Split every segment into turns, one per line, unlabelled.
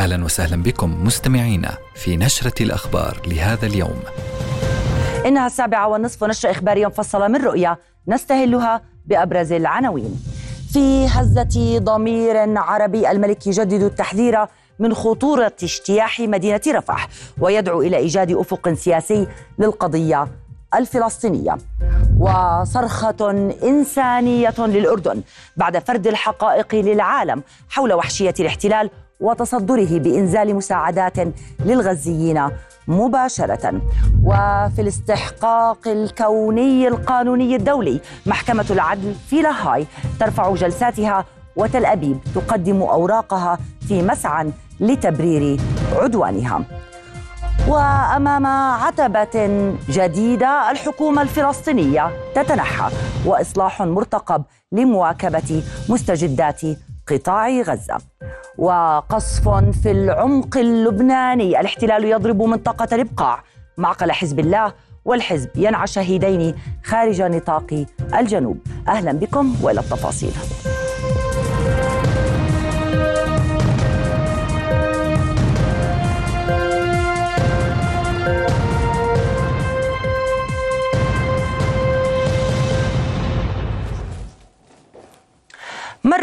أهلا وسهلا بكم مستمعينا في نشرة الأخبار لهذا اليوم.
إنها السابعة والنصف نشره اخباريه مفصله من رؤيا نستهلها بأبرز العناوين. في هزة ضمير عربي الملك يجدد التحذير من خطورة اجتياح مدينة رفح ويدعو إلى إيجاد أفق سياسي للقضية الفلسطينية. وصرخة إنسانية للأردن بعد فرد الحقائق للعالم حول وحشية الاحتلال وتصدره بإنزال مساعدات للغزيين مباشرة. وفي الاستحقاق الكوني القانوني الدولي محكمة العدل في لاهاي ترفع جلساتها وتل أبيب تقدم أوراقها في مسعى لتبرير عدوانها. وأمام عتبة جديدة الحكومة الفلسطينية تتنحى وإصلاح مرتقب لمواكبة مستجدات قطاع غزة وقصف في العمق اللبناني. الاحتلال يضرب منطقة الإبقاع معقل حزب الله والحزب ينعى شهيدين خارج نطاق الجنوب. أهلا بكم وإلى التفاصيل.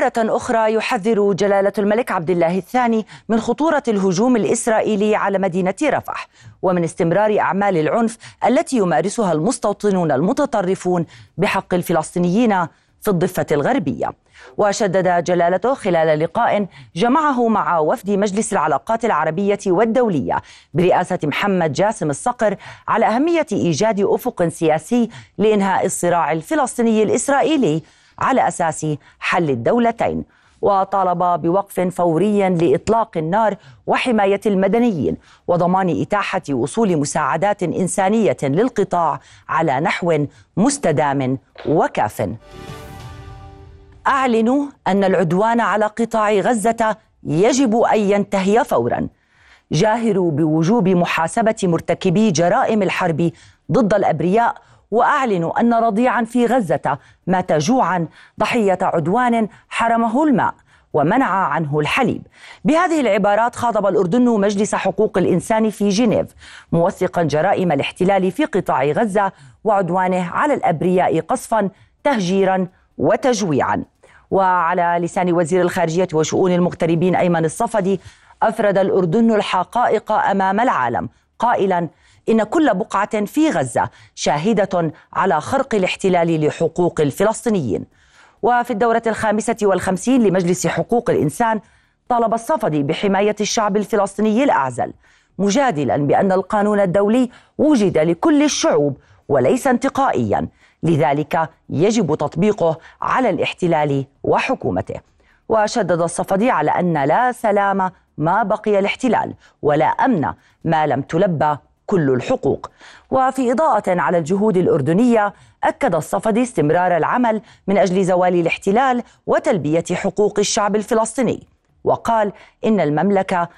مرة أخرى يحذر جلالة الملك عبد الله الثاني من خطورة الهجوم الإسرائيلي على مدينة رفح ومن استمرار أعمال العنف التي يمارسها المستوطنون المتطرفون بحق الفلسطينيين في الضفة الغربية. وشدد جلالته خلال لقاء جمعه مع وفد مجلس العلاقات العربية والدولية برئاسة محمد جاسم الصقر على أهمية إيجاد أفق سياسي لإنهاء الصراع الفلسطيني الإسرائيلي على أساس حل الدولتين وطالب بوقف فوري لإطلاق النار وحماية المدنيين وضمان إتاحة وصول مساعدات إنسانية للقطاع على نحو مستدام وكاف. أعلنوا أن العدوان على قطاع غزة يجب أن ينتهي فورا. جاهروا بوجوب محاسبة مرتكبي جرائم الحرب ضد الأبرياء وأعلنوا أن رضيعا في غزة مات جوعا ضحية عدوان حرمه الماء ومنع عنه الحليب. بهذه العبارات خاطب الأردن مجلس حقوق الإنسان في جنيف موثقا جرائم الاحتلال في قطاع غزة وعدوانه على الأبرياء قصفا تهجيرا وتجويعا. وعلى لسان وزير الخارجية وشؤون المغتربين أيمن الصفدي أفرد الأردن الحقائق أمام العالم قائلا إن كل بقعة في غزة شاهدة على خرق الاحتلال لحقوق الفلسطينيين. وفي الدورة الخامسة والخمسين لمجلس حقوق الإنسان طالب الصفدي بحماية الشعب الفلسطيني الأعزل مجادلا بأن القانون الدولي وجد لكل الشعوب وليس انتقائيا. لذلك يجب تطبيقه على الاحتلال وحكومته. وشدد الصفدي على أن لا سلام ما بقي الاحتلال ولا أمن ما لم تلبى كل الحقوق. وفي إضاءة على الجهود الأردنية أكد الصفدي استمرار العمل من أجل زوال الاحتلال وتلبية حقوق الشعب الفلسطيني. وقال إن المملكة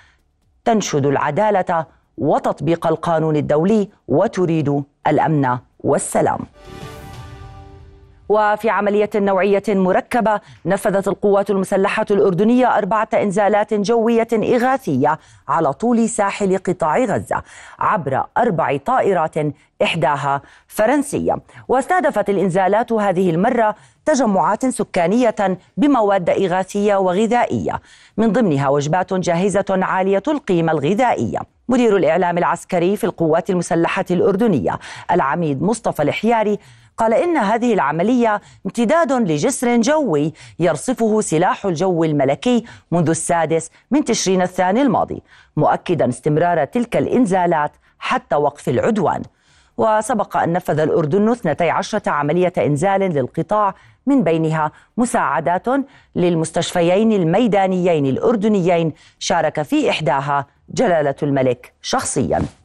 تنشد العدالة وتطبيق القانون الدولي وتريد الأمن والسلام. وفي عملية نوعية مركبة نفذت القوات المسلحة الأردنية أربعة إنزالات جوية إغاثية على طول ساحل قطاع غزة عبر أربع طائرات إحداها فرنسية. واستهدفت الإنزالات هذه المرة تجمعات سكانية بمواد إغاثية وغذائية من ضمنها وجبات جاهزة عالية القيمة الغذائية. مدير الإعلام العسكري في القوات المسلحة الأردنية العميد مصطفى الحياري قال إن هذه العملية امتداد لجسر جوي يرصفه سلاح الجو الملكي منذ السادس من تشرين الثاني الماضي مؤكدا استمرار تلك الإنزالات حتى وقف العدوان. وسبق أن نفذ الأردن 12 عملية إنزال للقطاع من بينها مساعدات للمستشفيين الميدانيين الأردنيين شارك في إحداها جلالة الملك شخصياً.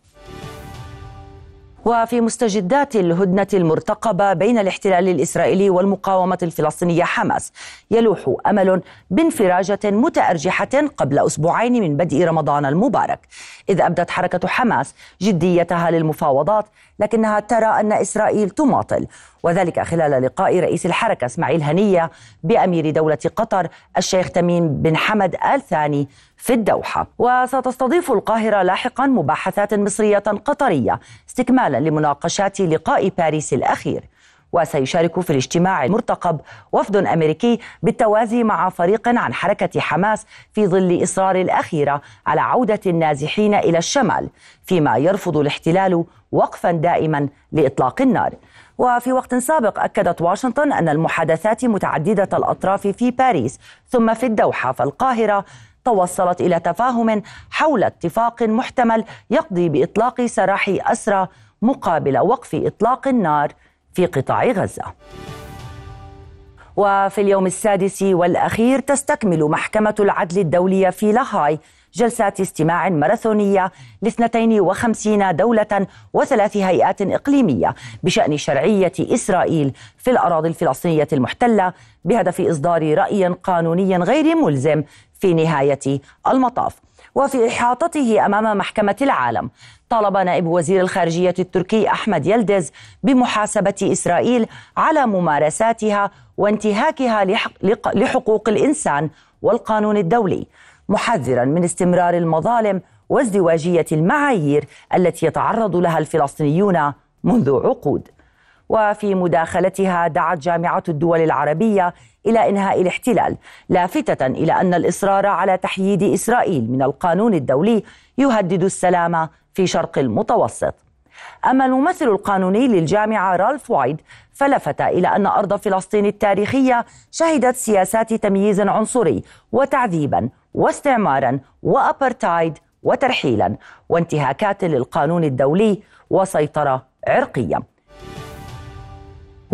وفي مستجدات الهدنة المرتقبة بين الاحتلال الإسرائيلي والمقاومة الفلسطينية حماس. يلوح أمل بانفراجة متأرجحة قبل أسبوعين من بدء رمضان المبارك. إذ أبدت حركة حماس جديتها للمفاوضات لكنها ترى أن إسرائيل تماطل. وذلك خلال لقاء رئيس الحركة إسماعيل هنية بأمير دولة قطر الشيخ تميم بن حمد آل ثاني في الدوحة. وستستضيف القاهرة لاحقا مباحثات مصرية قطرية استكمالا لمناقشات لقاء باريس الأخير. وسيشارك في الاجتماع المرتقب وفد أمريكي بالتوازي مع فريق عن حركة حماس في ظل إصرار الأخيرة على عودة النازحين إلى الشمال فيما يرفض الاحتلال وقفا دائما لإطلاق النار. وفي وقت سابق أكدت واشنطن أن المحادثات متعددة الأطراف في باريس ثم في الدوحة فالقاهرة توصلت إلى تفاهم حول اتفاق محتمل يقضي بإطلاق سراح أسرى مقابل وقف إطلاق النار في قطاع غزة. وفي اليوم السادس والأخير تستكمل محكمة العدل الدولية في لاهاي جلسات استماع ماراثونية ل 52 دولة وثلاث هيئات إقليمية بشأن شرعية إسرائيل في الأراضي الفلسطينية المحتلة بهدف إصدار رأي قانوني غير ملزم في نهاية المطاف. وفي إحاطته أمام محكمة العالم طالب نائب وزير الخارجية التركي أحمد يلدز بمحاسبة إسرائيل على ممارساتها وانتهاكها لحقوق الإنسان والقانون الدولي محذرا من استمرار المظالم وازدواجية المعايير التي يتعرض لها الفلسطينيون منذ عقود. وفي مداخلتها دعت جامعة الدول العربية إلى إنهاء الاحتلال لافتة إلى أن الإصرار على تحييد إسرائيل من القانون الدولي يهدد السلام في شرق المتوسط. أما الممثل القانوني للجامعة رالف وايد فلفت إلى أن أرض فلسطين التاريخية شهدت سياسات تمييز عنصري وتعذيبا واستعمارا وأبرتايد وترحيلا وانتهاكات للقانون الدولي وسيطرة عرقية.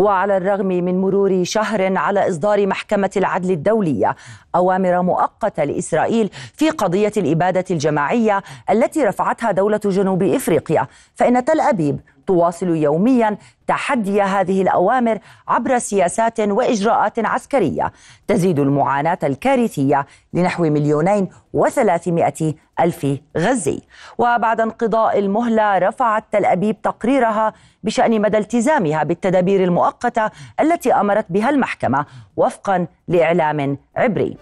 وعلى الرغم من مرور شهر على إصدار محكمة العدل الدولية أوامر مؤقتة لإسرائيل في قضية الإبادة الجماعية التي رفعتها دولة جنوب إفريقيا فإن تل أبيب تواصل يوميا تحدي هذه الأوامر عبر سياسات وإجراءات عسكرية. تزيد المعاناة الكارثية لنحو مليونين وثلاثمائة ألف غزي. وبعد انقضاء المهلة رفعت تل أبيب تقريرها بشأن مدى التزامها بالتدابير المؤقتة التي أمرت بها المحكمة وفقا لإعلام عبري.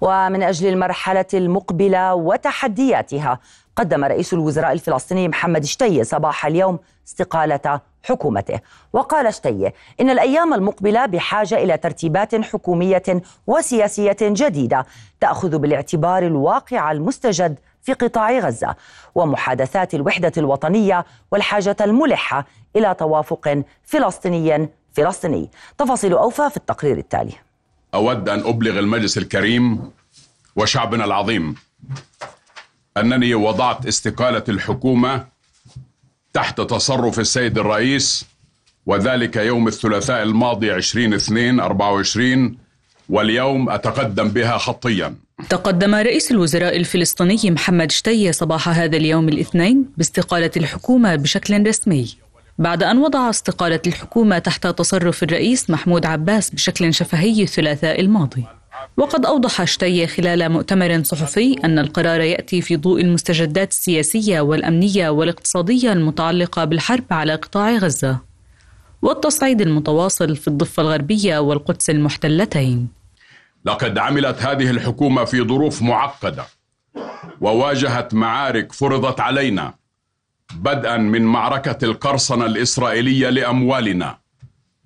ومن أجل المرحلة المقبلة وتحدياتها قدم رئيس الوزراء الفلسطيني محمد شتي صباح اليوم استقالة حكومته. وقال شتي إن الأيام المقبلة بحاجة إلى ترتيبات حكومية وسياسية جديدة تأخذ بالاعتبار الواقع المستجد في قطاع غزة ومحادثات الوحدة الوطنية والحاجة الملحة إلى توافق فلسطيني فلسطيني. تفاصيل أوفى في التقرير التالي.
أود أن أبلغ المجلس الكريم وشعبنا العظيم أنني وضعت استقالة الحكومة تحت تصرف السيد الرئيس وذلك يوم الثلاثاء الماضي 20 2 24 واليوم أتقدم بها خطيا.
تقدم رئيس الوزراء الفلسطيني محمد شتي صباح هذا اليوم الاثنين باستقالة الحكومة بشكل رسمي بعد أن وضع استقالة الحكومة تحت تصرف الرئيس محمود عباس بشكل شفهي الثلاثاء الماضي. وقد أوضح شتي خلال مؤتمر صحفي أن القرار يأتي في ضوء المستجدات السياسية والأمنية والاقتصادية المتعلقة بالحرب على قطاع غزة والتصعيد المتواصل في الضفة الغربية والقدس المحتلتين.
لقد عملت هذه الحكومة في ظروف معقدة وواجهت معارك فرضت علينا بدءا من معركة القرصنة الإسرائيلية لأموالنا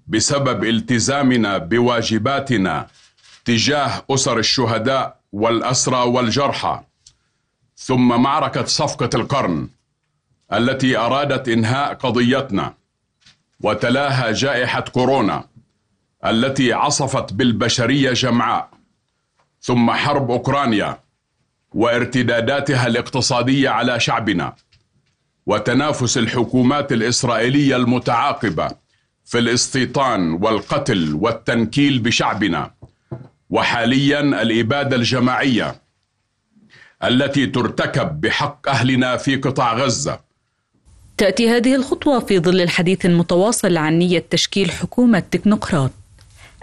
بسبب التزامنا بواجباتنا تجاه أسر الشهداء والأسرى والجرحى. ثم معركة صفقة القرن التي أرادت إنهاء قضيتنا وتلاها جائحة كورونا التي عصفت بالبشرية جمعاء. ثم حرب أوكرانيا وارتداداتها الاقتصادية على شعبنا وتنافس الحكومات الإسرائيلية المتعاقبة في الاستيطان والقتل والتنكيل بشعبنا. وحاليا الإبادة الجماعية التي ترتكب بحق أهلنا في قطاع غزة.
تأتي هذه الخطوة في ظل الحديث المتواصل عن نية تشكيل حكومة تكنوقراط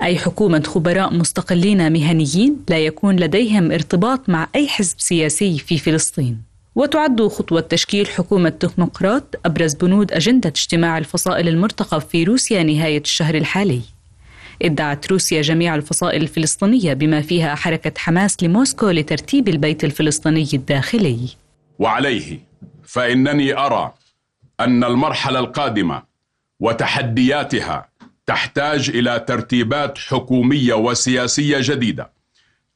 أي حكومة خبراء مستقلين مهنيين لا يكون لديهم ارتباط مع أي حزب سياسي في فلسطين. وتعد خطوة تشكيل حكومة تكنوقراط أبرز بنود أجندة اجتماع الفصائل المرتقب في روسيا نهاية الشهر الحالي. ادعت روسيا جميع الفصائل الفلسطينية بما فيها حركة حماس لموسكو لترتيب البيت الفلسطيني الداخلي.
وعليه فإنني أرى أن المرحلة القادمة وتحدياتها تحتاج إلى ترتيبات حكومية وسياسية جديدة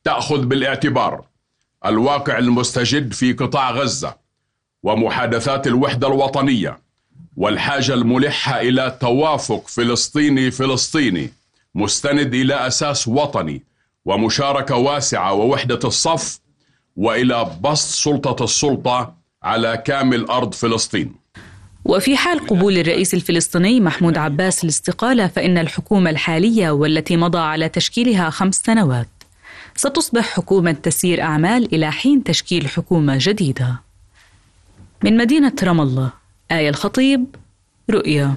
تأخذ بالاعتبار الواقع المستجد في قطاع غزة ومحادثات الوحدة الوطنية والحاجة الملحة إلى توافق فلسطيني فلسطيني مستند إلى أساس وطني ومشاركة واسعة ووحدة الصف وإلى بسط سلطة السلطة على كامل أرض فلسطين.
وفي حال قبول الرئيس الفلسطيني محمود عباس الاستقالة فإن الحكومة الحالية والتي مضى على تشكيلها خمس سنوات ستصبح حكومة تسيير أعمال إلى حين تشكيل حكومة جديدة. من مدينة رام الله آية الخطيب رؤيا.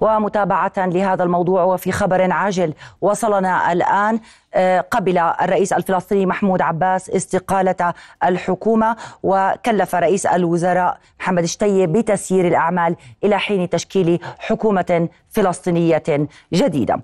ومتابعة لهذا الموضوع وفي خبر عاجل. وصلنا الآن آه، قبل الرئيس الفلسطيني محمود عباس استقالة الحكومة وكلف رئيس الوزراء محمد شتيه بتسيير الأعمال إلى حين تشكيل حكومة فلسطينية جديدة.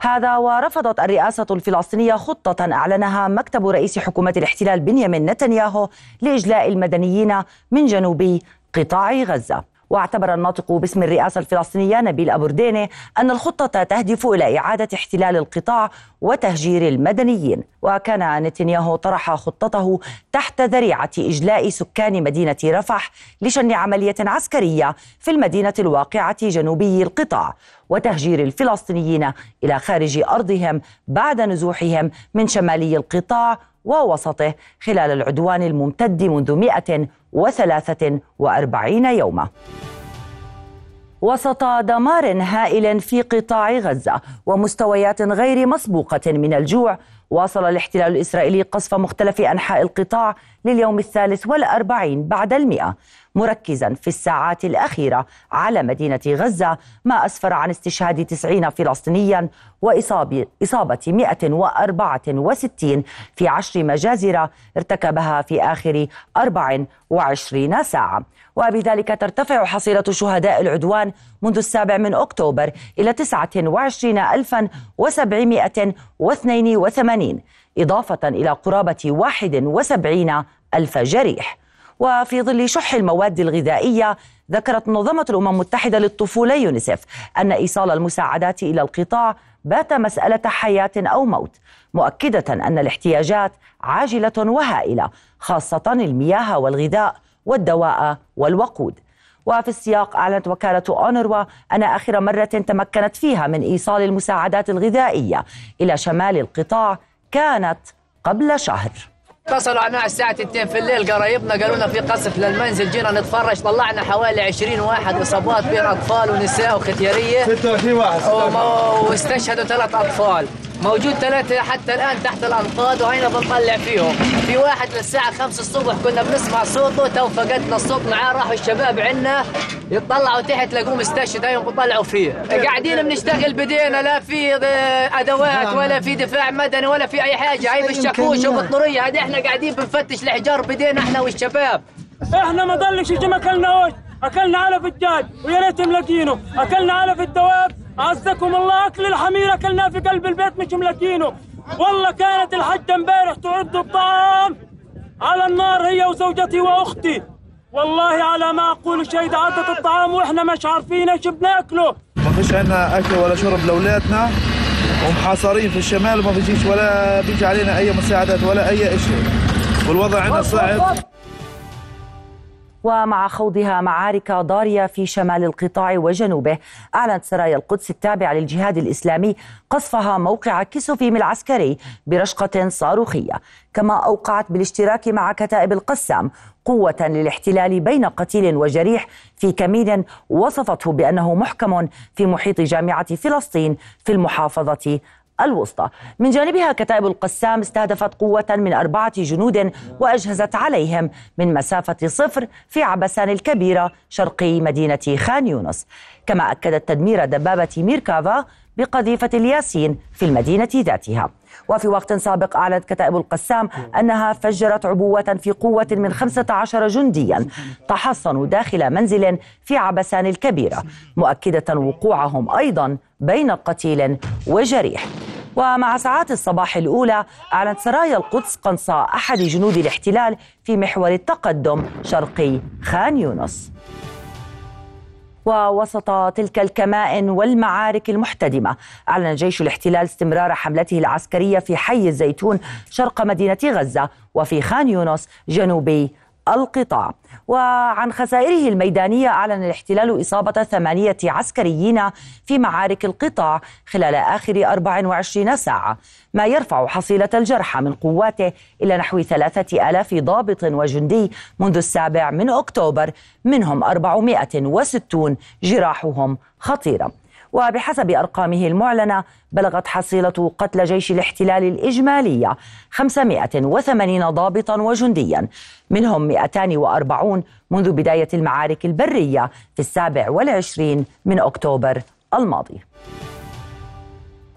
هذا ورفضت الرئاسة الفلسطينية خطة أعلنها مكتب رئيس حكومة الاحتلال بنيامين نتنياهو لإجلاء المدنيين من جنوب قطاع غزة. واعتبر الناطق باسم الرئاسة الفلسطينية نبيل أبورديني أن الخطة تهدف إلى إعادة احتلال القطاع وتهجير المدنيين. وكان نتنياهو طرح خطته تحت ذريعة إجلاء سكان مدينة رفح لشن عملية عسكرية في المدينة الواقعة جنوبي القطاع وتهجير الفلسطينيين إلى خارج أرضهم بعد نزوحهم من شمالي القطاع ووسطه خلال العدوان الممتد منذ 143 يوما. وسط دمار هائل في قطاع غزة ومستويات غير مسبوقة من الجوع واصل الاحتلال الإسرائيلي قصف مختلف أنحاء القطاع لليوم الثالث والأربعين بعد المئة مركزا في الساعات الأخيرة على مدينة غزة ما أسفر عن استشهاد 90 فلسطينيا وإصابة إصابة 164 في عشر مجازر ارتكبها في آخر 24 ساعة. وبذلك ترتفع حصيلة شهداء العدوان منذ السابع من أكتوبر إلى 29782 إضافة إلى قرابة 71 ألف جريح. وفي ظل شح المواد الغذائية ذكرت منظمة الأمم المتحدة للطفولة يونيسف أن إيصال المساعدات إلى القطاع بات مسألة حياة أو موت مؤكدة أن الاحتياجات عاجلة وهائلة خاصة المياه والغذاء والدواء والوقود. وفي السياق أعلنت وكالة أونروا أن آخر مرة تمكنت فيها من إيصال المساعدات الغذائية إلى شمال القطاع كانت قبل شهر.
اتصلوا علينا الساعة 2 في الليل قرايبنا قالوا لنا في قصف للمنزل جينا نتفرج طلعنا حوالي 20 واحد إصابات بين أطفال ونساء وختيارية.
26 واحد
واستشهدوا ثلاث أطفال. موجود ثلاثة حتى الآن تحت الأنقاض وهينا بنطلع فيهم. في واحد للساعة 5 الصبح كنا بنسمع صوته تو فقدنا الصوت معاه راحوا الشباب عنا يطلعوا تحت لقوه مستشهد هيهم بيطلعوا فيه. قاعدين بنشتغل بدينا لا في أدوات ولا في دفاع مدني ولا في أي حاجة. هاي بالشاكوش وبالطرية هذه إحنا قاعدين بنفتش الحجار بدينا إحنا والشباب.
إحنا ما ضلش شيء ما اكلناش أكلنا علف الدجاج ويا ريت ملاقينه. أكلنا علف الدواب. عزكم الله أكل الحمير أكلناه في قلب البيت مش ملاقينه والله كانت الحجه امبارح تعد الطعام. على النار هي وزوجتي وأختي. والله على ما أقول شيء عدت الطعام وإحنا مش عارفين إيش بناكله.
ما فيش عندنا أكل ولا شرب لأولادنا. ومحاصرين في الشمال وما فيش ولا بيجي علينا أي مساعدات ولا أي شيء والوضع عندنا صعب.
ومع خوضها معارك ضارية في شمال القطاع وجنوبه. أعلنت سرايا القدس التابعة للجهاد الإسلامي قصفها موقع كسوفيم العسكري برشقة صاروخية. كما أوقعت بالاشتراك مع كتائب القسام قوة للاحتلال بين قتيل وجريح في كمين وصفته بأنه محكم في محيط جامعة فلسطين في المحافظة الوسطى. من جانبها كتائب القسام استهدفت قوة من أربعة جنود وأجهزت عليهم من مسافة صفر في عبسان الكبيرة شرقي مدينة خان يونس. كما أكدت تدمير دبابة ميركافا بقذيفة الياسين في المدينة ذاتها. وفي وقت سابق أعلنت كتائب القسام أنها فجرت عبوة في قوة من 15 جنديا تحصنوا داخل منزل في عبسان الكبيرة مؤكدة وقوعهم أيضا بين قتيل وجريح. ومع ساعات الصباح الأولى أعلنت سرايا القدس قنصاء أحد جنود الاحتلال في محور التقدم شرقي خان يونس. ووسط تلك الكمائن والمعارك المحتدمة أعلن جيش الاحتلال استمرار حملته العسكرية في حي الزيتون شرق مدينة غزة وفي خان يونس جنوبي القطاع. وعن خسائره الميدانية أعلن الاحتلال إصابة ثمانية عسكريين في معارك القطاع خلال آخر 24 ساعة. ما يرفع حصيلة الجرحى من قواته إلى نحو ثلاثة ألاف ضابط وجندي منذ السابع من أكتوبر منهم 460 جراحهم خطيرة. وبحسب أرقامه المعلنة بلغت حصيلة قتل جيش الاحتلال الإجمالية 580 ضابطا وجنديا منهم 240 منذ بداية المعارك البرية في السابع والعشرين من أكتوبر الماضي.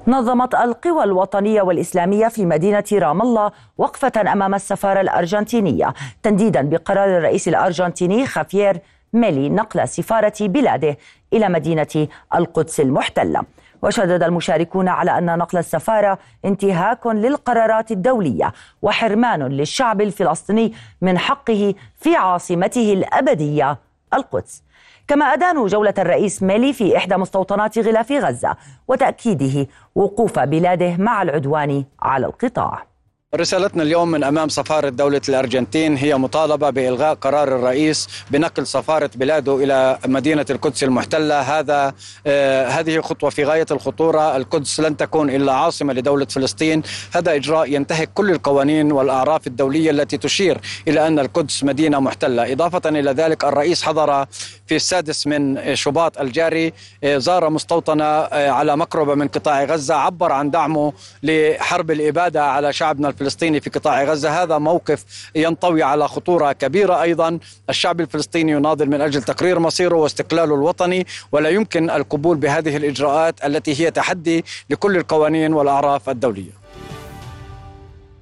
نظمت القوى الوطنية والإسلامية في مدينة رام الله وقفة أمام السفارة الأرجنتينية تنديدا بقرار الرئيس الأرجنتيني خافير ميلي نقل سفارة بلاده إلى مدينة القدس المحتلة. وشدد المشاركون على أن نقل السفارة انتهاك للقرارات الدولية وحرمان للشعب الفلسطيني من حقه في عاصمته الأبدية القدس. كما أدانوا جولة الرئيس ميلي في إحدى مستوطنات غلاف غزة وتأكيده وقوف بلاده مع العدوان على القطاع.
رسالتنا اليوم من أمام سفارة دولة الأرجنتين هي مطالبة بإلغاء قرار الرئيس بنقل سفارة بلاده إلى مدينة القدس المحتلة. هذا آه هذه خطوة في غاية الخطورة. القدس لن تكون إلا عاصمة لدولة فلسطين. هذا إجراء ينتهك كل القوانين والأعراف الدولية التي تشير إلى أن القدس مدينة محتلة. إضافة إلى ذلك الرئيس حضر في السادس من شباط الجاري آه زار مستوطنة آه على مقربة من قطاع غزة عبر عن دعمه لحرب الإبادة على شعبنا الفلسطيني في قطاع غزة. هذا موقف ينطوي على خطورة كبيرة أيضا. الشعب الفلسطيني يناضل من أجل تقرير مصيره واستقلاله الوطني ولا يمكن القبول بهذه الإجراءات التي هي تحدي لكل القوانين والأعراف الدولية.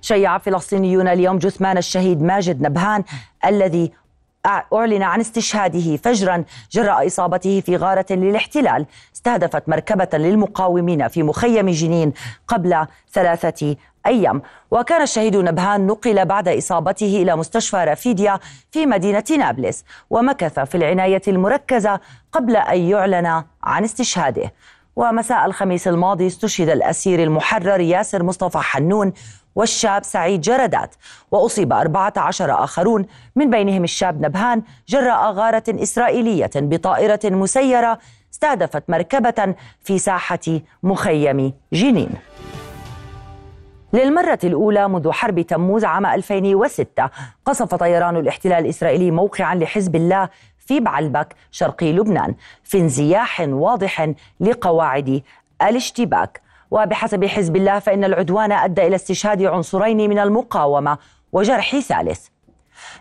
شيع فلسطينيون اليوم جثمان الشهيد ماجد نبهان الذي أعلن عن استشهاده فجرا جراء إصابته في غارة للاحتلال. استهدفت مركبة للمقاومين في مخيم جنين قبل ثلاثة أيام. وكان الشهيد نبهان نقل بعد إصابته إلى مستشفى رافيديا في مدينة نابلس ومكث في العناية المركزة قبل أن يعلن عن استشهاده. ومساء الخميس الماضي استشهد الأسير المحرر ياسر مصطفى حنون والشاب سعيد جردات. وأصيب 14 آخرون من بينهم الشاب نبهان جراء غارة إسرائيلية بطائرة مسيرة استهدفت مركبة في ساحة مخيم جنين. للمرة الأولى منذ حرب تموز عام 2006 قصف طيران الاحتلال الإسرائيلي موقعا لحزب الله في بعلبك شرقي لبنان في انزياح واضح لقواعد الاشتباك. وبحسب حزب الله فإن العدوان أدى إلى استشهاد عنصرين من المقاومة وجرح ثالث.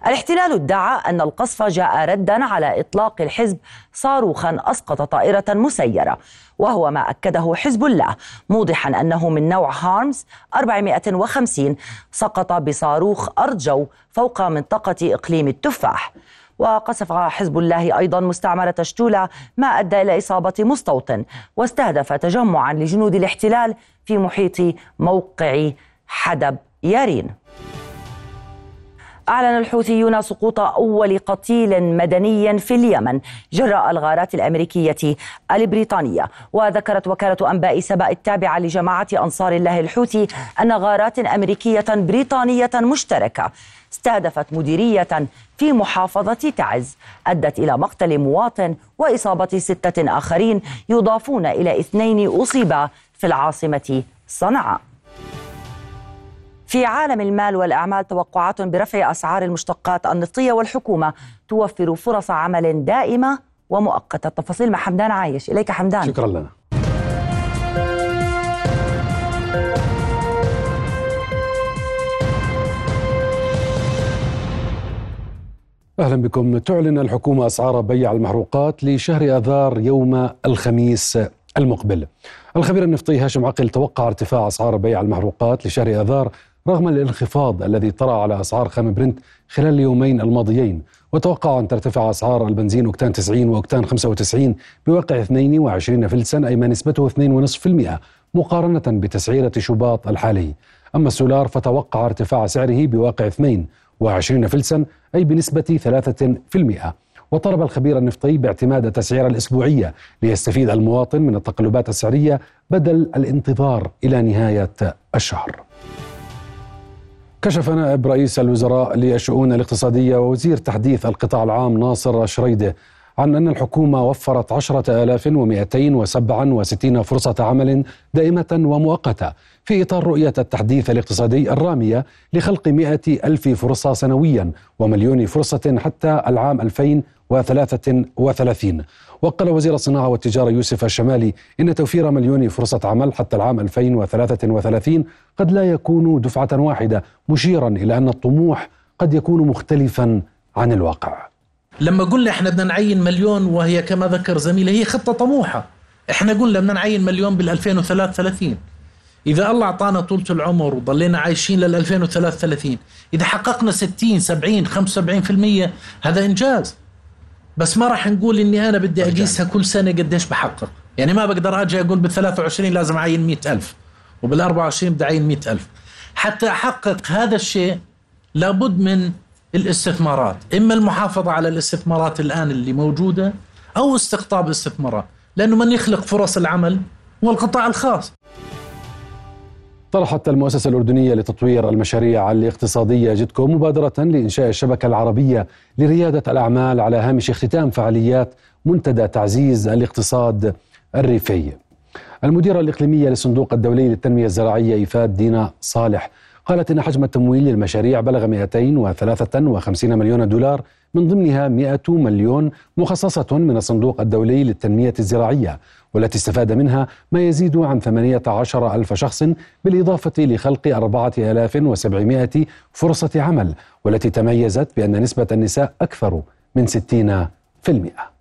الاحتلال ادعى أن القصف جاء ردا على إطلاق الحزب صاروخا أسقط طائرة مسيرة وهو ما أكده حزب الله موضحا أنه من نوع هارمز 450 سقط بصاروخ أرض جو فوق منطقة إقليم التفاح. وقصف حزب الله أيضا مستعمرة شتولة ما أدى إلى إصابة مستوطن واستهدف تجمعا لجنود الاحتلال في محيط موقع حدب يارين. أعلن الحوثيون سقوط أول قتيل مدني في اليمن جراء الغارات الأمريكية البريطانية. وذكرت وكالة أنباء سبأ التابعة لجماعة أنصار الله الحوثي أن غارات أمريكية بريطانية مشتركة. استهدفت مديرية في محافظة تعز أدت إلى مقتل مواطن وإصابة ستة آخرين يضافون إلى اثنين أصيبا في العاصمة صنعاء. في عالم المال والأعمال توقعات برفع أسعار المشتقات النفطية والحكومة توفر فرص عمل دائمة ومؤقتة. التفاصيل مع حمدان عايش. إليك حمدان.
شكرا لنا. أهلا بكم. تعلن الحكومة أسعار بيع المحروقات لشهر آذار يوم الخميس المقبل. الخبير النفطي هاشم عقل توقع ارتفاع أسعار بيع المحروقات لشهر أذار رغم الانخفاض الذي طرأ على أسعار خام برنت خلال اليومين الماضيين وتوقع أن ترتفع أسعار البنزين أوكتان 90 وأوكتان 95 بواقع 22 فلسا أي ما نسبته 2.5% مقارنة بتسعيرة شباط الحالي. أما السولار فتوقع ارتفاع سعره بواقع 22 فلسا أي بنسبة 3% وطلب الخبير النفطي باعتماد التسعيرة الأسبوعية ليستفيد المواطن من التقلبات السعرية بدل الانتظار إلى نهاية الشهر. كشف نائب رئيس الوزراء للشؤون الاقتصادية ووزير تحديث القطاع العام ناصر شريده عن أن الحكومة وفرت عشرة آلاف ومئتين وسبعا وستين فرصة عمل دائمة ومؤقتة في إطار رؤية التحديث الاقتصادي الرامية لخلق مئة ألف فرصة سنويا ومليون فرصة حتى العام 2033 وقال وزير الصناعة والتجارة يوسف الشمالي إن توفير مليون فرصة عمل حتى العام 2033 قد لا يكون دفعة واحدة مشيرا إلى أن الطموح قد يكون مختلفا عن الواقع.
لما قلنا إحنا بدنا نعين مليون وهي كما ذكر زميلي هي خطة طموحة. إحنا قلنا بدنا نعين مليون بال 2033 إذا الله أعطانا طولة العمر وضلينا عايشين لل 2033 إذا حققنا 60 70 75% هذا إنجاز. بس ما راح نقول إني أنا بدي أقيسها كل سنة قديش بحقق. يعني ما بقدر أجي أقول بال 23 لازم أعين 100000 وبال 24 بدي أعين 100000 حتى أحقق هذا الشيء لابد من الاستثمارات. إما المحافظة على الاستثمارات الآن اللي موجودة أو استقطاب استثمارات لأنه من يخلق فرص العمل هو القطاع الخاص.
طرحت المؤسسة الأردنية لتطوير المشاريع الاقتصادية جدكو مبادرة لإنشاء الشبكة العربية لريادة الأعمال على هامش اختتام فعاليات منتدى تعزيز الاقتصاد الريفي. المديرة الإقليمية للصندوق الدولي للتنمية الزراعية إيفاد دينا صالح. قالت إن حجم التمويل للمشاريع بلغ 253 مليون دولار من ضمنها 100 مليون مخصصة من الصندوق الدولي للتنمية الزراعية والتي استفاد منها ما يزيد عن 18 ألف شخص بالإضافة لخلق 4700 فرصة عمل والتي تميزت بأن نسبة النساء أكثر من 60%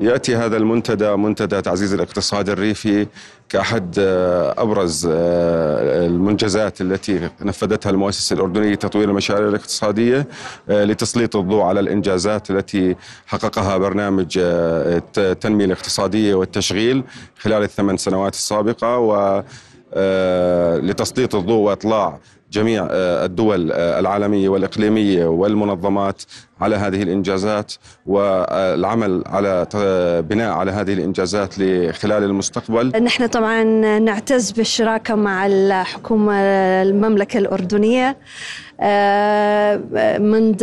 يأتي هذا المنتدى منتدى تعزيز الاقتصاد الريفي كأحد آه، أبرز آه، المنجزات التي نفذتها المؤسسة الأردنية لتطوير المشاريع الاقتصادية آه، لتسليط الضوء على الإنجازات التي حققها برنامج التنمية الاقتصادية والتشغيل خلال الثمان سنوات السابقة و لتسليط الضوء وإطلاع جميع آه، الدول آه، العالمية والإقليمية والمنظمات على هذه الإنجازات والعمل على بناء على هذه الإنجازات خلال المستقبل.
نحن طبعا نعتز بالشراكة مع الحكومة المملكة الأردنية منذ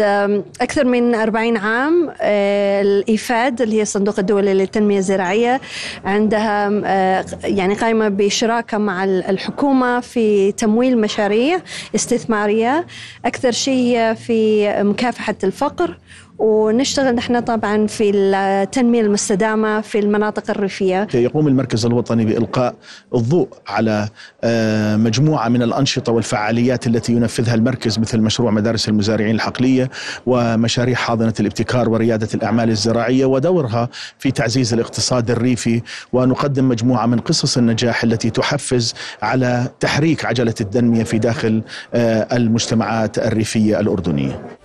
أكثر من 40 عام آه، الإيفاد اللي هي الصندوق الدولي للتنمية الزراعية عندها آه، يعني قائمة بشراكة مع الحكومة في تمويل مشاريع استثمارية أكثر شيء في مكافحة الفقر ونشتغل نحن طبعا في التنمية المستدامة في المناطق الريفية.
يقوم المركز الوطني بإلقاء الضوء على آه، مجموعة من الأنشطة والفعاليات التي ينفذها المركز مثل مشروع مدارس المزارعين الحقلية ومشاريع حاضنة الابتكار وريادة الأعمال الزراعية ودورها في تعزيز الاقتصاد الريفي. ونقدم مجموعة من قصص النجاح التي تحفز على تحريك عجلة التنمية في داخل آه، المجتمعات الريفية الأردنية.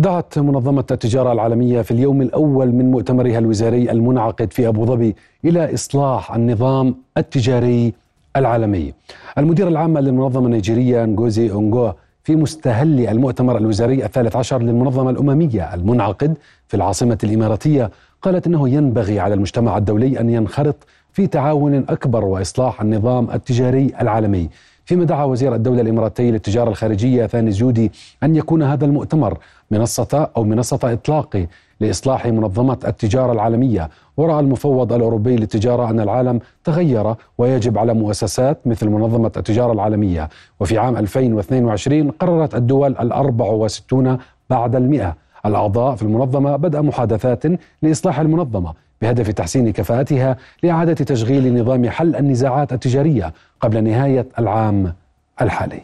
دعت منظمة التجارة العالمية في اليوم الأول من مؤتمرها الوزاري المنعقد في أبو ظبي إلى إصلاح النظام التجاري العالمي. المدير العام للمنظمة النيجيرية نغوزي أونغو في مستهل المؤتمر الوزاري الثالث عشر للمنظمة الأممية المنعقد في العاصمة الإماراتية قالت إنه ينبغي على المجتمع الدولي أن ينخرط في تعاون أكبر وإصلاح النظام التجاري العالمي. فيما دعا وزير الدولة الإماراتي للتجارة الخارجية ثاني زودي أن يكون هذا المؤتمر منصة أو منصة إطلاق لإصلاح منظمة التجارة العالمية. ورأى المفوض الأوروبي للتجارة أن العالم تغير ويجب على مؤسسات مثل منظمة التجارة العالمية. وفي عام 2022 قررت الدول الأربع وستون بعد المئة. الأعضاء في المنظمة بدء محادثات لإصلاح المنظمة بهدف تحسين كفاءتها لإعادة تشغيل نظام حل النزاعات التجارية قبل نهاية العام الحالي.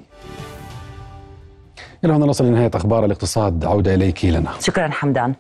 إلى هنا نصل لنهاية أخبار الاقتصاد. عودة إليك لنا
شكرا حمدان.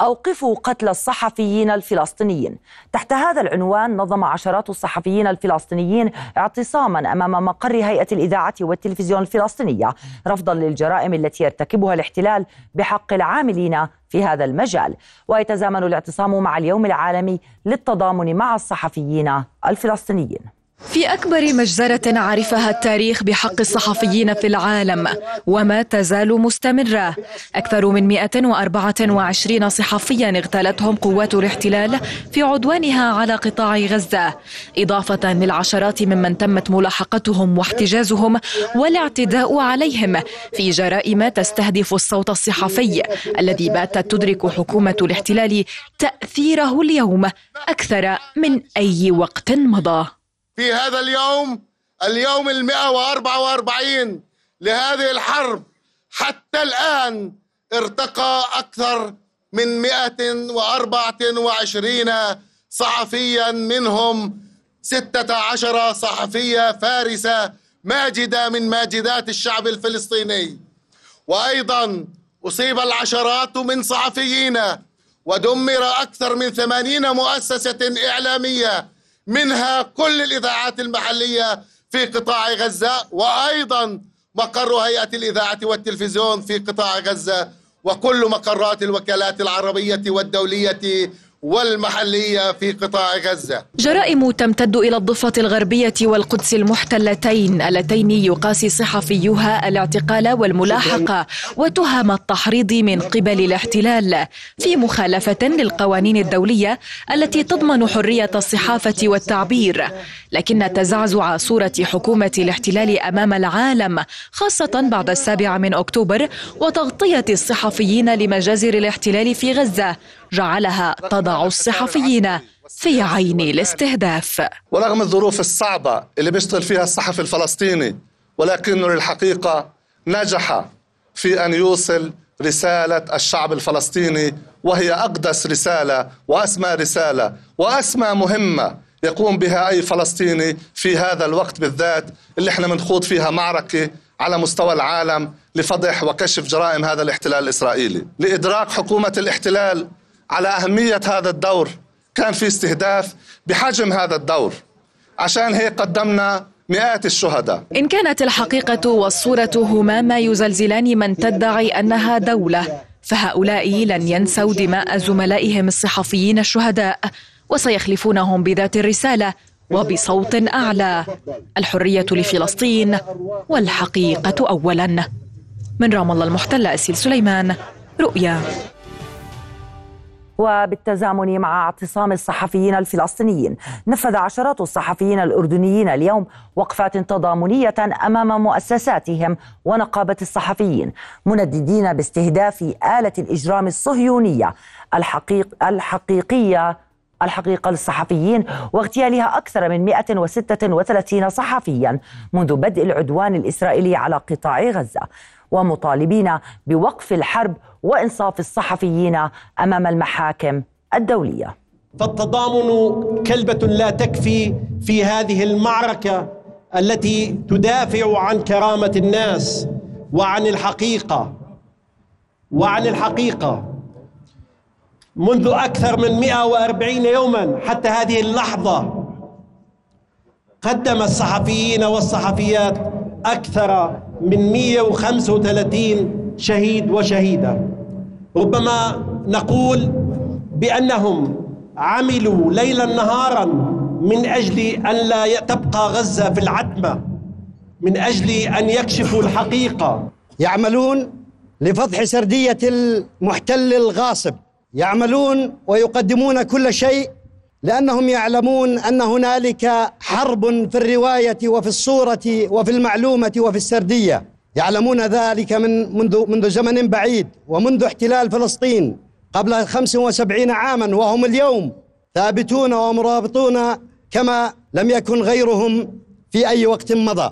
أوقفوا قتل الصحفيين الفلسطينيين. تحت هذا العنوان نظم عشرات الصحفيين الفلسطينيين اعتصاما أمام مقر هيئة الإذاعة والتلفزيون الفلسطينية رفضا للجرائم التي يرتكبها الاحتلال بحق العاملين في هذا المجال. ويتزامن الاعتصام مع اليوم العالمي للتضامن مع الصحفيين الفلسطينيين.
في أكبر مجزرة عرفها التاريخ بحق الصحفيين في العالم وما تزال مستمرة. أكثر من 124 صحفيا اغتالتهم قوات الاحتلال في عدوانها على قطاع غزة إضافة للعشرات ممن تمت ملاحقتهم واحتجازهم والاعتداء عليهم. في جرائم تستهدف الصوت الصحفي الذي باتت تدرك حكومة الاحتلال تأثيره اليوم أكثر من أي وقت مضى.
في هذا اليوم اليوم المئة وأربعة وأربعين لهذه الحرب حتى الآن ارتقى أكثر من مئة وأربعة وعشرين صحفيا منهم ستة عشر صحفية فارسة ماجدة من ماجدات الشعب الفلسطيني. وأيضا أصيب العشرات من صحفيين ودمر أكثر من ثمانين مؤسسة إعلامية منها كل الإذاعات المحلية في قطاع غزة وأيضا مقر هيئة الإذاعة والتلفزيون في قطاع غزة وكل مقرات الوكالات العربية والدولية والمحلية في قطاع غزة.
جرائم تمتد إلى الضفة الغربية والقدس المحتلتين اللتين يقاسي صحفيها الاعتقال والملاحقة وتهم التحريض من قبل الاحتلال. في مخالفة للقوانين الدولية التي تضمن حرية الصحافة والتعبير لكن تزعزع صورة حكومة الاحتلال أمام العالم خاصة بعد السابع من أكتوبر وتغطية الصحفيين لمجازر الاحتلال في غزة. جعلها تضع الصحفيين في عين الاستهداف.
ورغم الظروف الصعبة اللي بيشتغل فيها الصحفي الفلسطيني ولكنه للحقيقة نجح في أن يوصل رسالة الشعب الفلسطيني وهي أقدس رسالة وأسمى رسالة وأسمى مهمة يقوم بها أي فلسطيني في هذا الوقت بالذات اللي إحنا بنخوض فيها معركة على مستوى العالم لفضح وكشف جرائم هذا الاحتلال الإسرائيلي. لإدراك حكومة الاحتلال على أهمية هذا الدور. كان في استهداف بحجم هذا الدور. عشان هيك قدمنا مئات الشهداء.
إن كانت الحقيقة والصورة هما ما يزلزلان من تدعي أنها دولة فهؤلاء لن ينسوا دماء زملائهم الصحفيين الشهداء وسيخلفونهم بذات الرسالة وبصوت أعلى. الحرية لفلسطين والحقيقة أولا. من رام الله المحتلة أسيل سليمان رؤيا.
وبالتزامن مع اعتصام الصحفيين الفلسطينيين. نفذ عشرات الصحفيين الأردنيين اليوم وقفات تضامنية أمام مؤسساتهم ونقابة الصحفيين منددين باستهداف آلة الإجرام الصهيونية الحقيق الحقيقية الحقيقة للصحفيين واغتيالها أكثر من 136 صحفيا منذ بدء العدوان الإسرائيلي على قطاع غزة. ومطالبين بوقف الحرب وإنصاف الصحفيين أمام المحاكم الدولية.
فالتضامن كلبة لا تكفي في هذه المعركة التي تدافع عن كرامة الناس وعن الحقيقة وعن الحقيقة. منذ أكثر من 140 يوما حتى هذه اللحظة قدم الصحفيين والصحفيات أكثر من 135 شهيد وشهيدة. ربما نقول بأنهم عملوا ليلا نهارا من أجل أن لا تبقى غزة في العتمة من أجل أن يكشفوا الحقيقة.
يعملون لفضح سردية المحتل الغاصب. يعملون ويقدمون كل شيء لأنهم يعلمون أن هنالك حرب في الرواية وفي الصورة وفي المعلومة وفي السردية. يعلمون ذلك من منذ منذ زمن بعيد ومنذ احتلال فلسطين قبل 75 عاما وهم اليوم ثابتون ومرابطون كما لم يكن غيرهم في أي وقت مضى.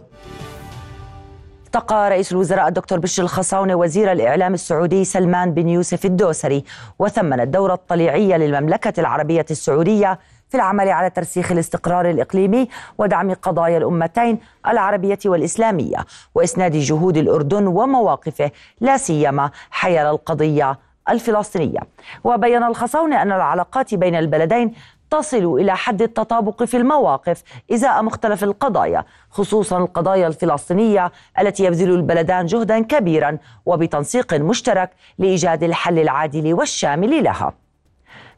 التقى رئيس الوزراء الدكتور بشر الخصاونة وزير الإعلام السعودي سلمان بن يوسف الدوسري وثمن الدورة الطليعية للمملكة العربية السعودية في العمل على ترسيخ الاستقرار الإقليمي ودعم قضايا الأمتين العربية والإسلامية وإسناد جهود الأردن ومواقفه لا سيما حيال القضية الفلسطينية. وبين الخصاونة أن العلاقات بين البلدين تصل إلى حد التطابق في المواقف إزاء مختلف القضايا خصوصا القضايا الفلسطينية التي يبذل البلدان جهدا كبيرا وبتنسيق مشترك لإيجاد الحل العادل والشامل لها.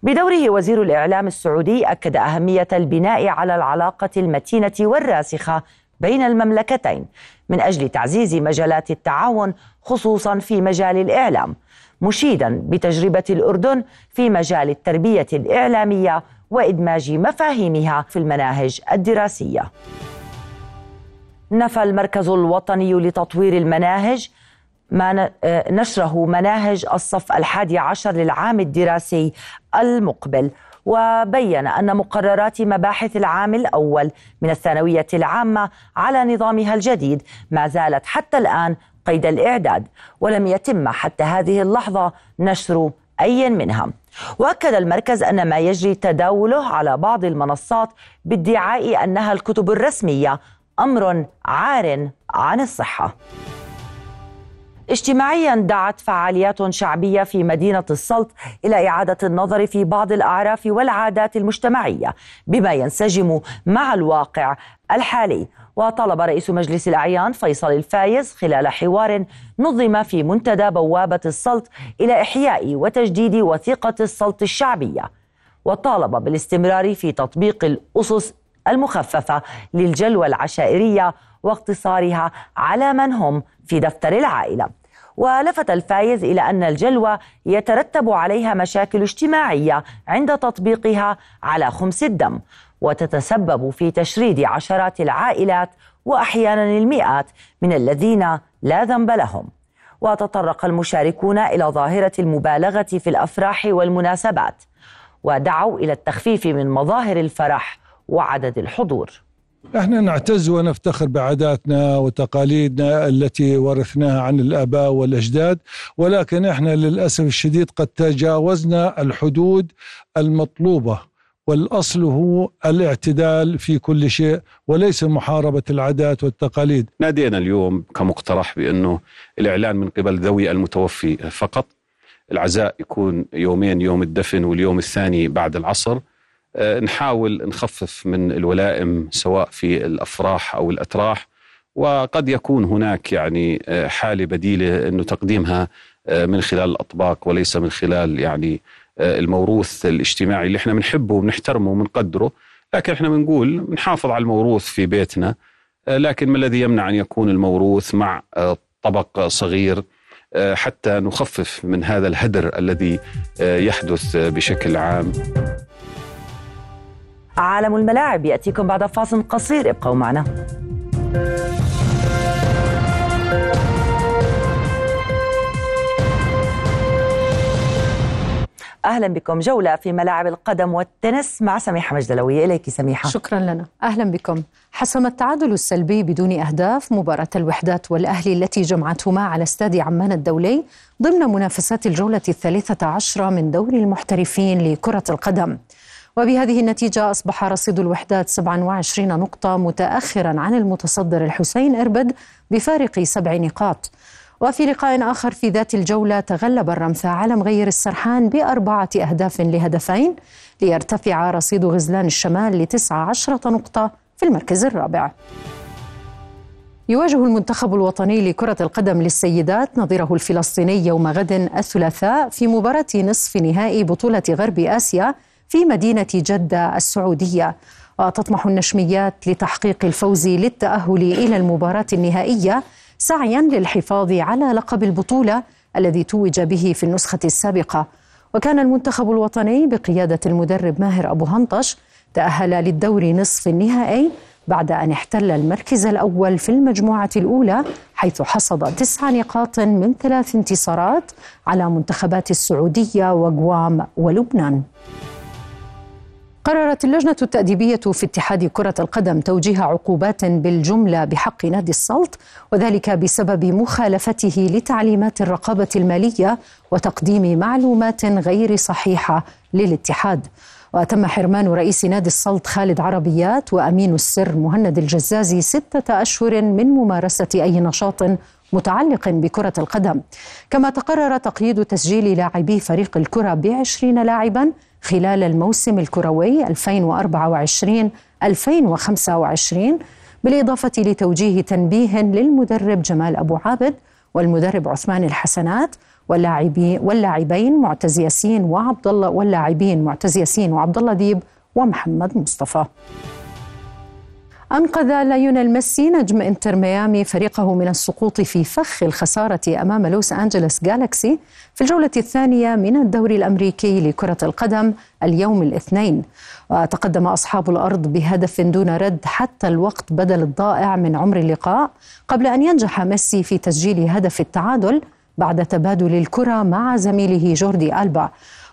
بدوره وزير الإعلام السعودي أكد أهمية البناء على العلاقة المتينة والراسخة بين المملكتين من أجل تعزيز مجالات التعاون خصوصا في مجال الإعلام مشيدا بتجربة الأردن في مجال التربية الإعلامية وإدماج مفاهيمها في المناهج الدراسية. نفى المركز الوطني لتطوير المناهج ما آه، نشره مناهج الصف الحادي عشر للعام الدراسي المقبل وبين أن مقررات مباحث العام الأول من الثانوية العامة على نظامها الجديد ما زالت حتى الآن قيد الإعداد ولم يتم حتى هذه اللحظة نشر أي منها. وأكد المركز أن ما يجري تداوله على بعض المنصات بادعاء أنها الكتب الرسمية أمر عار عن الصحة. اجتماعيا دعت فعاليات شعبية في مدينة السلط إلى إعادة النظر في بعض الأعراف والعادات المجتمعية بما ينسجم مع الواقع الحالي. وطلب رئيس مجلس الأعيان فيصل الفايز خلال حوار نظم في منتدى بوابة السلط إلى إحياء وتجديد وثيقة السلط الشعبية. وطالب بالاستمرار في تطبيق الأسس المخففة للجلوى العشائرية واقتصارها على من هم في دفتر العائلة. ولفت الفايز إلى أن الجلوى يترتب عليها مشاكل اجتماعية عند تطبيقها على خمس الدم وتتسبب في تشريد عشرات العائلات وأحيانا المئات من الذين لا ذنب لهم. وتطرق المشاركون إلى ظاهرة المبالغة في الأفراح والمناسبات ودعوا إلى التخفيف من مظاهر الفرح وعدد الحضور.
إحنا نعتز ونفتخر بعاداتنا وتقاليدنا التي ورثناها عن الآباء والأجداد ولكن إحنا للأسف الشديد قد تجاوزنا الحدود المطلوبة والأصل هو الاعتدال في كل شيء وليس محاربة العادات والتقاليد.
نادينا اليوم كمقترح بأنه الإعلان من قبل ذوي المتوفي فقط العزاء يكون يومين يوم الدفن واليوم الثاني بعد العصر نحاول نخفف من الولائم سواء في الأفراح أو الأتراح وقد يكون هناك يعني آه، حالة بديلة إنه تقديمها آه، من خلال الأطباق وليس من خلال يعني آه، الموروث الاجتماعي اللي إحنا بنحبه وبنحترمه وبنقدره. لكن إحنا بنقول بنحافظ على الموروث في بيتنا آه، لكن ما الذي يمنع أن يكون الموروث مع آه، طبق صغير حتى نخفف من هذا الهدر الذي يحدث بشكل عام؟
عالم الملاعب. يأتيكم بعد فاصل قصير. ابقوا معنا. أهلا بكم. جولة في ملاعب القدم والتنس مع سميحة مجدلوية. إليك سميحة.
شكرا لنا. أهلا بكم. حسم التعادل السلبي بدون أهداف مباراة الوحدات والأهلي التي جمعتهما على استاد عمان الدولي ضمن منافسات الجولة الثالثة عشرة من دوري المحترفين لكرة القدم. وبهذه النتيجة أصبح رصيد الوحدات 27 نقطة متأخرا عن المتصدر الحسين إربد بفارق سبع نقاط. وفي لقاء آخر في ذات الجولة تغلب الرمثا على مغير السرحان بأربعة أهداف لهدفين ليرتفع رصيد غزلان الشمال لتسعة عشرة نقطة في المركز الرابع. يواجه المنتخب الوطني لكرة القدم للسيدات نظيره الفلسطيني يوم غد الثلاثاء في مباراة نصف نهائي بطولة غرب آسيا في مدينة جدة السعودية وتطمح النشميات لتحقيق الفوز للتأهل إلى المباراة النهائية سعيا للحفاظ على لقب البطولة الذي توج به في النسخة السابقة. وكان المنتخب الوطني بقيادة المدرب ماهر أبو هنطش تأهل للدور نصف النهائي بعد أن احتل المركز الأول في المجموعة الأولى حيث حصد تسع نقاط من ثلاث انتصارات على منتخبات السعودية وغوام ولبنان. قررت اللجنة التأديبية في اتحاد كرة القدم توجيه عقوبات بالجملة بحق نادي السلط وذلك بسبب مخالفته لتعليمات الرقابة المالية وتقديم معلومات غير صحيحة للاتحاد. وتم حرمان رئيس نادي السلط خالد عربيات وأمين السر مهند الجزازي ستة أشهر من ممارسة أي نشاط متعلق بكرة القدم. كما تقرر تقييد تسجيل لاعبي فريق الكرة بعشرين لاعبا خلال الموسم الكروي 2024-2025 بالإضافة لتوجيه تنبيه للمدرب جمال أبو عابد والمدرب عثمان الحسنات واللاعبين واللاعبين معتز ياسين وعبد الله واللاعبين معتز ياسين وعبد الله ديب ومحمد مصطفى. أنقذ ليونيل ميسي نجم إنتر ميامي فريقه من السقوط في فخ الخسارة أمام لوس أنجلوس جالكسي في الجولة الثانية من الدوري الأمريكي لكرة القدم اليوم الاثنين. وتقدم أصحاب الأرض بهدف دون رد حتى الوقت بدل الضائع من عمر اللقاء قبل أن ينجح ميسي في تسجيل هدف التعادل بعد تبادل الكرة مع زميله جوردي ألبا.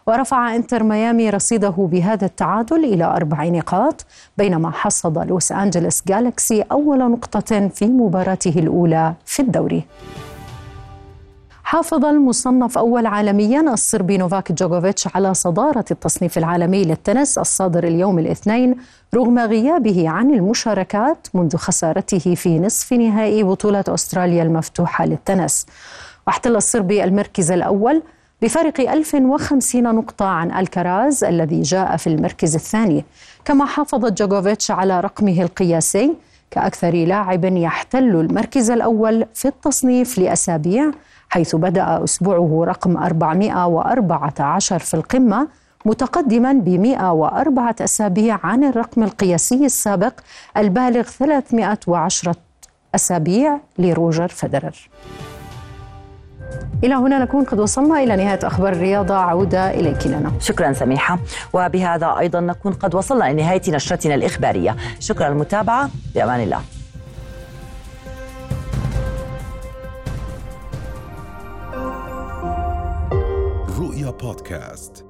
ورفع إنتر ميامي رصيده بهذا التعادل إلى أربع نقاط بينما حصد لوس أنجلوس جالكسي أول نقطة في مباراته الأولى في الدوري. حافظ المصنف أول عالميا الصربي نوفاك جوكوفيتش على صدارة التصنيف العالمي للتنس الصادر اليوم الاثنين رغم غيابه عن المشاركات منذ خسارته في نصف نهائي بطولة أستراليا المفتوحة للتنس. واحتل الصربي المركز الأول بفارق 1050 نقطة عن ألكراز الذي جاء في المركز الثاني. كما حافظ جوجوفيتش على رقمه القياسي كأكثر لاعب يحتل المركز الأول في التصنيف لأسابيع حيث بدأ أسبوعه رقم 414 في القمة متقدما ب 104 أسابيع عن الرقم القياسي السابق البالغ 310 أسابيع لروجر فيدرر. إلى هنا نكون قد وصلنا إلى نهاية أخبار الرياضة. عودة إليك لنا.
شكرا سميحة. وبهذا أيضا نكون قد وصلنا لنهاية نشرتنا الإخبارية. شكرا للمتابعة. بأمان الله.
رؤيا بودكاست.